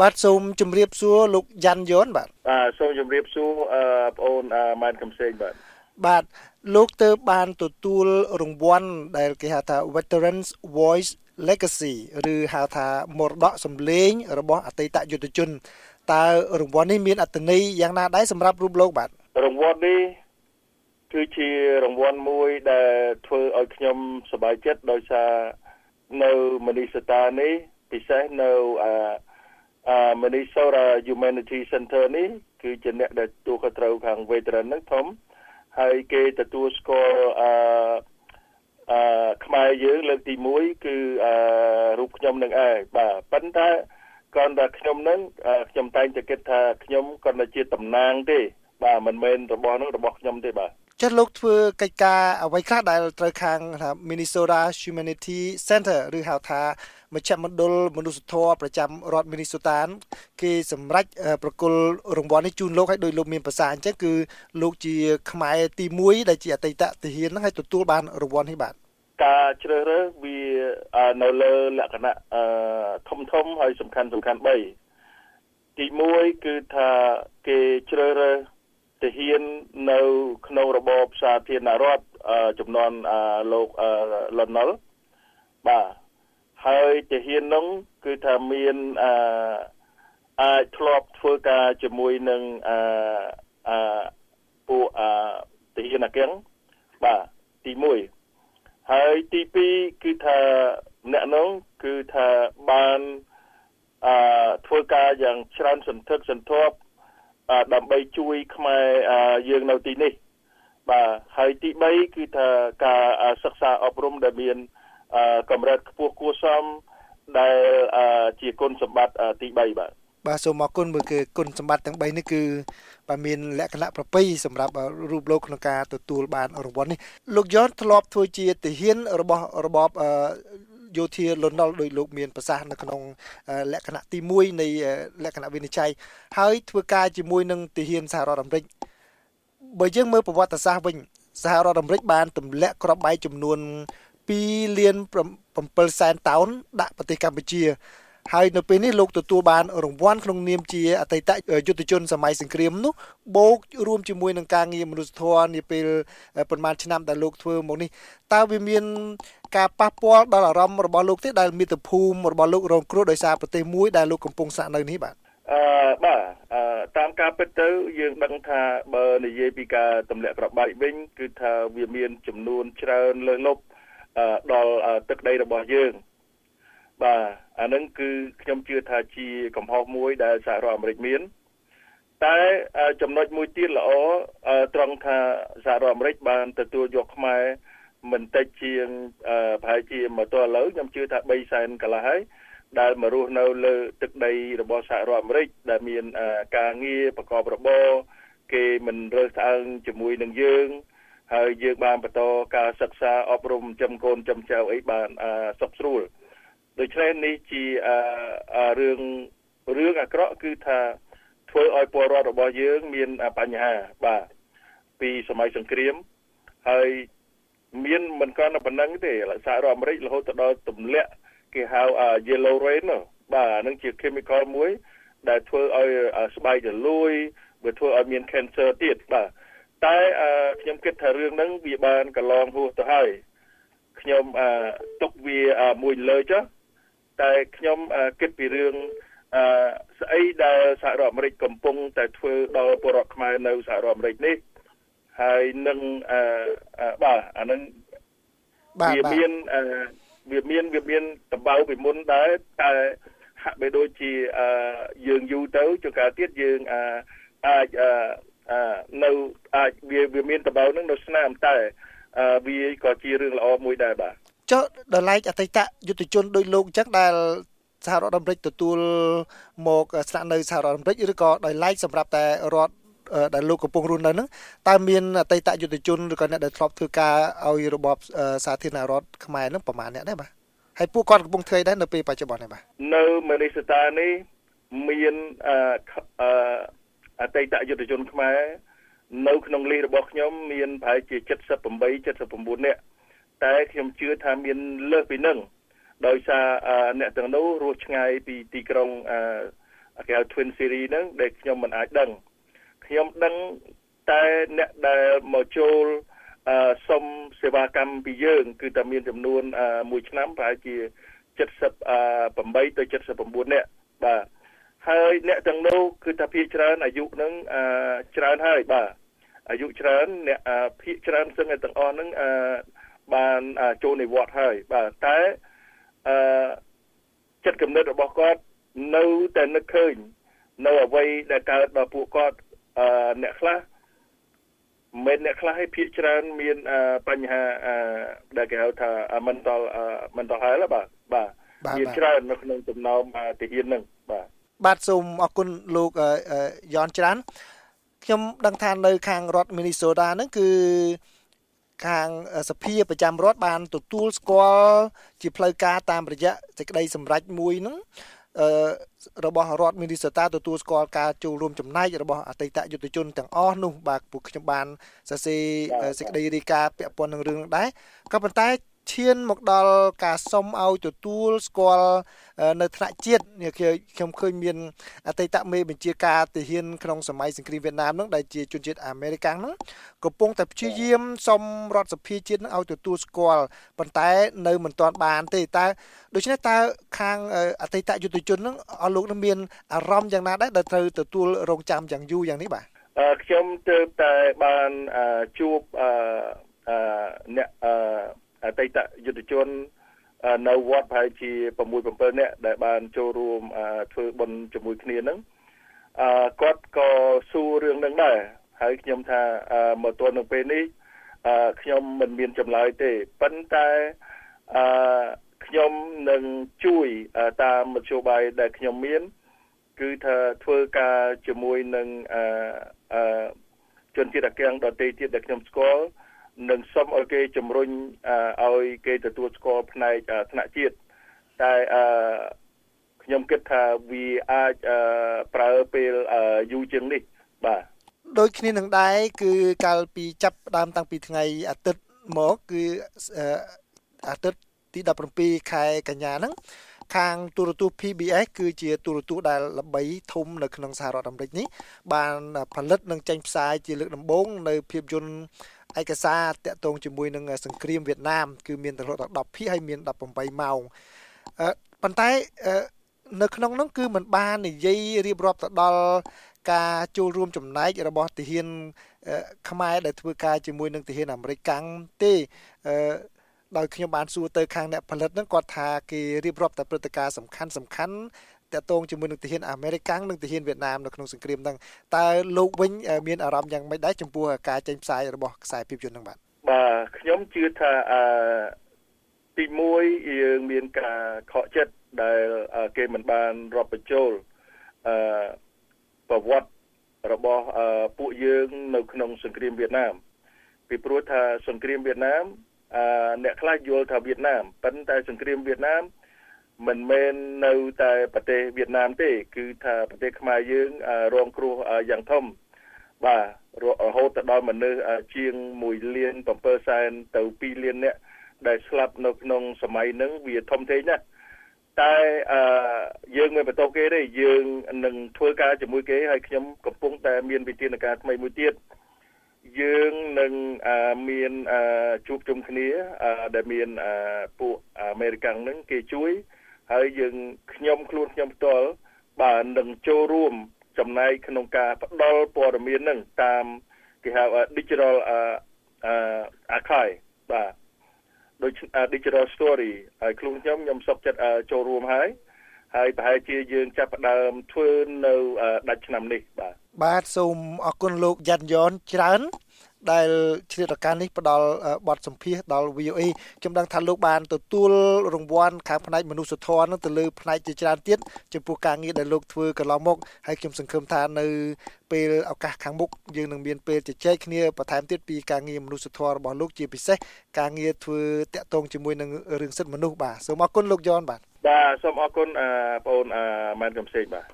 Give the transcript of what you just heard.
បាទសូមជម្រាបសួរលោកយ៉ាន់យ៉នបាទបាទសូមជម្រាបសួរអឺបងអូនម៉ែនកំសែងបាទបាទលោកទៅបានទទួលរង្វាន់ដែលគេហៅថា Veterans Voice Legacy ឬហៅថាមរតកសម្លេង របស់អតីតយុទ្ធជនតើរង្វាន់នេះមានអត្ថន័យយ៉ាងណាដែរសម្រាប់រូបលោកបាទរង្វាន់នេះគឺជារង្វាន់មួយដែលធ្វើឲ្យខ្ញុំសប្បាយចិត្តដោយសារនៅមនីសតានេះពិសេសនៅអាអា Minnesota Humanity Center នេះគឺជាអ្នកដែលទទួលខុសត្រូវខាង veteran ហ្នឹងធំហើយគេទទួលស្គាល់អឺអឺខ្មែរយើងលើកទី1គឺអឺរូបខ្ញុំនឹងឯងបាទប៉ុន្តែគ្រាន់តែខ្ញុំនឹងខ្ញុំតែងតែគិតថាខ្ញុំគ្រាន់តែជាតំណាងទេបាទមិនមែនរបស់នោះរបស់ខ្ញុំទេបាទ ចុះលោកធ្វើកិច្ចការអ្វីខ្លះដែលត្រូវខាងថា Minnesota Humanity Center ឬហៅថាមជ្ឈមណ្ឌលមនុស្សធម៌ប្រចាំរដ្ឋ Minnesota គេសម្រេចប្រគល់រង្វាន់នេះជូនលោកឲ្យដោយលោកមានប្រសាអញ្ចឹងគឺលោកជាខ្មែរទី1ដែលជាអតីតទាហានហ្នឹងឲ្យទទួលបានរង្វាន់នេះបាទការជ្រើសរើសវានៅលើលក្ខណៈធំធំហើយសំខាន់សំខាន់3ទី1គឺថាគេជ្រើសរើស ទាហាននៅក្នុងរបបសាធារណរដ្ឋចំនួនលោកលន់ណុលបាទហើយទាហាននោះគឺថាមានអអាចធ្លាប់ធ្វើការជាមួយនឹងអអពួកអទាហានអកៀងបាទទី1ហើយទី2គឺថាអ្នកនោះគឺថាបានអធ្វើការយ៉ាងច្រើនសន្ធឹកសន្ធាប់ ដើម្បីជួយខ្មែរយើងនៅទីនេះបាទហើយទី3គឺថាការសិក្សាអប់រំដែលមានកម្រិតខ្ពស់គួរសមដែលជាគុណសម្បត្តិទី3បាទបាទសូមអរគុណមើលគឺគុណសម្បត្តិទាំង3នេះគឺបាទមានលក្ខណៈប្រពៃសម្រាប់រូបលោកក្នុងការទទួលបានរង្វាន់នេះលោកយ៉នធ្លាប់ធ្វើជាទាហានរបស់របប យោធាលន់នល់ដោយលោកមានប្រសាសន៍នៅក្នុងលក្ខណៈទី1នៃលក្ខណៈវិនិច្ឆ័យហើយធ្វើការជាមួយនឹងទាហានសហរដ្ឋអាមេរិកបើយើងមើលប្រវត្តិសាស្ត្រវិញសហរដ្ឋអាមេរិកបានទម្លាក់គ្រាប់បែកចំនួន2លាន7សែនតោនដាក់ប្រទេសកម្ពុជា ហើយនៅពេលនេះលោកទទួលបានរង្វាន់ក្នុងនាមជាអតីតយុទ្ធជនសម័យសង្គ្រាមនោះបូករួមជាមួយនឹងការងារមនុស្សធម៌នាពេលប្រហែលឆ្នាំដែលលោកធ្វើមកនេះតើវាមានការប៉ះពាល់ដល់អារម្មណ៍របស់លោកទេដែលមាតុភូមិរបស់លោករងគ្រោះដោយសារប្រទេសមួយដែលលោកកំពុងស្នាក់នៅនេះបាទអឺបាទអឺតាមការពិតទៅយើងដឹងថាបើនិយាយពីការទម្លាក់ក្របបែកវិញគឺថាវាមានចំនួនច្រើនលើសលប់ដល់ទឹកដីរបស់យើង បាទអានឹងគឺខ្ញុំជឿថាជាកំហុសមួយដែលសហរដ្ឋអាមេរិកមានតែចំណុចមួយទៀតល្អត្រង់ថាសហរដ្ឋអាមេរិកបានទទួលយកខ្មែរមិនតិចជាងប្រហែលជាមកទល់ឥឡូវខ្ញុំជឿថា3សែនកន្លះហើយដែលមករស់នៅលើទឹកដីរបស់សហរដ្ឋអាមេរិកដែលមានការងារប្រកបរបរគេមិនរើសអើងជាមួយនឹងយើងហើយយើងបានបន្តការសិក្សាអប់រំចំកូនចំចៅអីបានសុខស្រួល ដូច្នេះនេះជារឿងរឿងអាក្រក់គឺថាធ្វើឲ្យពលរដ្ឋរបស់យើងមានបញ្ហាបាទពីសម័យសង្គ្រាមហើយមានមិនគ្រាន់តែប៉ុណ្្នឹងទេសហរដ្ឋអាមេរិករហូតដល់ទម្លាក់គេហៅ yellow rain បាទអានឹងជា chemical មួយ ដែលធ្វើឲ្យស្បែករលួយវាធ្វើឲ្យមាន cancer ទៀតបាទតែខ្ញុំគិតថារឿងហ្នឹងវាបានកន្លងហួសទៅហើយខ្ញុំទុកវាមួយលើចុះ តែខ្ញុំគិតពីរឿងអឺស្អីដែលសហរដ្ឋអាមេរិកកំពុងតែធ្វើដល់ពលរដ្ឋខ្មែរនៅសហរដ្ឋអាមេរិកនេះហើយនឹងអឺបាទអានឹងវាមានអឺវាមានវាមានតម្បៅពីមុនដែរតែហាក់បីដូចជាអឺយើងយូរទៅជួនកាលទៀតយើងអាចអឺនៅអាចវាវាមានតម្បៅនឹងនៅស្នាមតែវាក៏ជារឿងល្អមួយដែរបាទ ចុះដល់ឡែកអតីតយុទ្ធជនដោយលោកអញ្ចឹងដែលសហរដ្ឋអាមេរិកទទួលមកស្នាក់នៅសហរដ្ឋអាមេរិកឬក៏ដោយឡែកសម្រាប់តែរដ្ឋដែលលោកកំពុងរស់នៅហ្នឹងតើមានអតីតយុទ្ធជនឬក៏អ្នកដែលធ្លាប់ធ្វើការឲ្យរបបសាធារណរដ្ឋខ្មែរហ្នឹងប្រហែលអ្នកដែរបាទហើយពួកគាត់កំពុងធ្វើដែរនៅពេលបច្ចុប្បន្ននេះបាទនៅមនីសតានេះមានអឺអតីតយុទ្ធជនខ្មែរនៅក្នុងលីរបស់ខ្ញុំមានប្រហែលជា78 79នាក់ តែខ្ញុំជឿថាមានលើសពីនឹងដោយសារអ្នកទាំងនោះរស់ឆ្ងាយពីទីក្រុងគេហៅ Twin Series ហ្នឹងដែលខ្ញុំមិនអាចដឹងខ្ញុំដឹងតែអ្នកដែលមកចូលអឺសុំសេវាកម្មពីយើង គឺតែមានចំនួនមួយឆ្នាំប្រហែលជា78ទៅ79នាក់បាទហើយអ្នកទាំងនោះគឺថាភាគច្រើនអាយុនឹងច្រើនហើយបាទអាយុច្រើនអ្នកភាគច្រើនសឹងតែទាំងអស់ហ្នឹង បានចូលនិវត្តន៍ហើយបាទតែអឺចិត្តគំនិតរបស់គាត់នៅតែនឹកឃើញនៅអ្វីដែលកើតដល់ពួកគាត់អឺអ្នកខ្លះមិនអ្នកខ្លះឲ្យភាកច្រើនមានបញ្ហាដែលគេហៅថា mental mental health បាទបាទមានច្រើននៅក្នុងចំណោមទាហាននឹងបាទបាទសូមអរគុណលោកយ៉នច្រើនខ្ញុំដឹងថានៅខាងរដ្ឋ Minnesota ហ្នឹងគឺ ខាងសភាប្រចាំរដ្ឋបានទទួលស្គាល់ជាផ្លូវការតាមរយៈសេចក្តីសម្រេចមួយហ្នឹងអឺរបស់រដ្ឋមីនីសូតាទទួលស្គាល់ការចូលរួមចំណែករបស់អតីតយុទ្ធជនទាំងអស់នោះបាទពួកខ្ញុំបានសរសេរសេចក្តីរាយការណ៍ពាក់ព័ន្ធនឹងរឿងនោះដែរក៏ប៉ុន្តែ ឈានមកដល់ការសុំឲ្យទទួលស្គាល់នៅថ្នាក់ជាតិខ្ញុំឃើញមានអតីតមេបញ្ជាការទាហានក្នុងសម័យសង្គ្រាមវៀតណាមនឹងដែលជាជនជាតិអាមេរិកាំងនឹងកំពុងតែព្យាយាមសុំរដ្ឋសភាជាតិនឹងឲ្យទទួលស្គាល់ប៉ុន្តែនៅមិនទាន់បានទេតើដូច្នេះតើខាងអតីតយុទ្ធជននឹងអស់លោកនឹងមានអារម្មណ៍យ៉ាងណាដែរដែលត្រូវទទួលរងចាំយ៉ាងយូរយ៉ាងនេះបាទខ្ញុំទើបតែបានជួបអ្នក អតីតយុទ្ធជននៅវត្តប្រហែលជា6 7នាក់ដែលបានចូលរួមធ្វើបុណ្យជាមួយគ្នានឹងអឺគាត់ក៏សួររឿងនឹងដែរហើយខ្ញុំថាមកទល់នឹងពេលនេះអឺខ្ញុំមិនមានចម្លើយទេប៉ុន្តែអឺខ្ញុំនឹងជួយតាមមធ្យោបាយដែលខ្ញុំមាន គឺថាធ្វើការជាមួយនឹងអឺអឺជនជាតិអាកាំងដទៃទៀតដែលខ្ញុំស្គាល់ និងសុំឲ្យគេជំរុញឲ្យគេទទួលស្គាល់ផ្នែកថ្នាក់ជាតិតែអឺខ្ញុំគិតថាវាអាចប្រើពេលយូរជាងនេះបាទដូចគ្នានឹងដែរគឺកាលពីចាប់ដើមតាំងពីថ្ងៃអាទិត្យមកគឺអាទិត្យទី17ខែកញ្ញាហ្នឹងខាងទូរទស្សន៍ PBS គឺជាទូរទស្សន៍ដែលល្បីធំនៅក្នុងសហរដ្ឋអាមេរិកនេះបានផលិតនិងចេញផ្សាយជាលើកដំបូងនៅភាពយន្ត ឯកសារតាក់ទងជាមួយនឹងសង្គ្រាមវៀតណាមគឺមានទៅរហូតដល់10ភាគហើយមាន18ម៉ោងអឺប៉ុន្តែនៅក្នុងនោះគឺมันបាននិយាយរៀបរាប់ទៅដល់ការចូលរួមចំណែករបស់ទាហានខ្មែរដែលធ្វើការជាមួយនឹងទាហានអាមេរិកកាំងទេអឺដោយខ្ញុំបានសួរទៅខាងអ្នកផលិតហ្នឹងគាត់ថាគេរៀបរាប់តែព្រឹត្តិការណ៍សំខាន់សំខាន់ តកតងជាមួយនឹងទាហានអាមេរិកនិងទាហានវៀតណាមនៅក្នុងសង្គ្រាមហ្នឹងតើលោកវិញមានអារម្មណ៍យ៉ាងម៉េចដែរចំពោះការចេញផ្សាយរបស់ខ្សែភាពយន្តហ្នឹងបាទបាទខ្ញុំជឿថាអឺទី1យើងមានការខកចិត្តដែលគេមិនបានរាប់បញ្ចូលអឺប្រវត្តិរបស់ពួកយើងនៅក្នុងសង្គ្រាមវៀតណាមពីព្រោះថាសង្គ្រាមវៀតណាមអឺអ្នកខ្លះយល់ថាវៀតណាមប៉ុន្តែសង្គ្រាមវៀតណាម មិនមែននៅតែប្រទេសវៀតណាមទេ គឺថាប្រទេសខ្មែរយើងរងគ្រោះយ៉ាងធំបាទរហូតទៅដល់មនុស្សជាង1លាន7សែនទៅ2លាននាក់ដែលស្លាប់នៅក្នុងសម័យហ្នឹងវាធំធេងណាស់តែអឺយើងមិនបន្តគេទេយើងនឹងធ្វើការជាមួយគេហើយខ្ញុំកំពុងតែមានវិធានការថ្មីមួយទៀតយើងនឹងមានជួបជុំគ្នាដែលមានពួកអាមេរិកាំងហ្នឹងគេជួយ ហើយយើងខ្ញុំខ្លួនខ្ញុំផ្ទាល់បាទនឹងចូលរួមចំណែកក្នុងការផ្ដល់ព័ត៌មាននឹងតាមគេហៅ digital archive បាទដូច digital story ហើយខ្លួនខ្ញុំខ្ញុំសុខចិត្តចូលរួមហើយហើយប្រហែលជាយើងចាប់ផ្ដើមធ្វើនៅដាច់ឆ្នាំនេះបាទបាទសូមអរគុណលោកយ៉ាន់យ៉នច្រើន ដែលឆ្លៀតឱកាសនេះផ្ដល់បទសម្ភាសដល់ VOA ខ្ញុំដឹងថាលោកបានទទួលរង្វាន់ខាងផ្នែកមនុស្សធម៌នឹងទៅលើផ្នែកជាច្រើនទៀតចំពោះការងារដែលលោកធ្វើកន្លងមកហើយខ្ញុំសង្ឃឹមថានៅពេលឱកាសខាងមុខយើងនឹងមានពេលជជែកគ្នាបន្ថែមទៀតពីការងារមនុស្សធម៌របស់លោកជាពិសេសការងារធ្វើតាក់ទងជាមួយនឹងរឿងសិទ្ធិមនុស្សបាទសូមអរគុណលោកយ៉នបាទបាទសូមអរគុណបងអូនម៉ែនកំសែងបាទ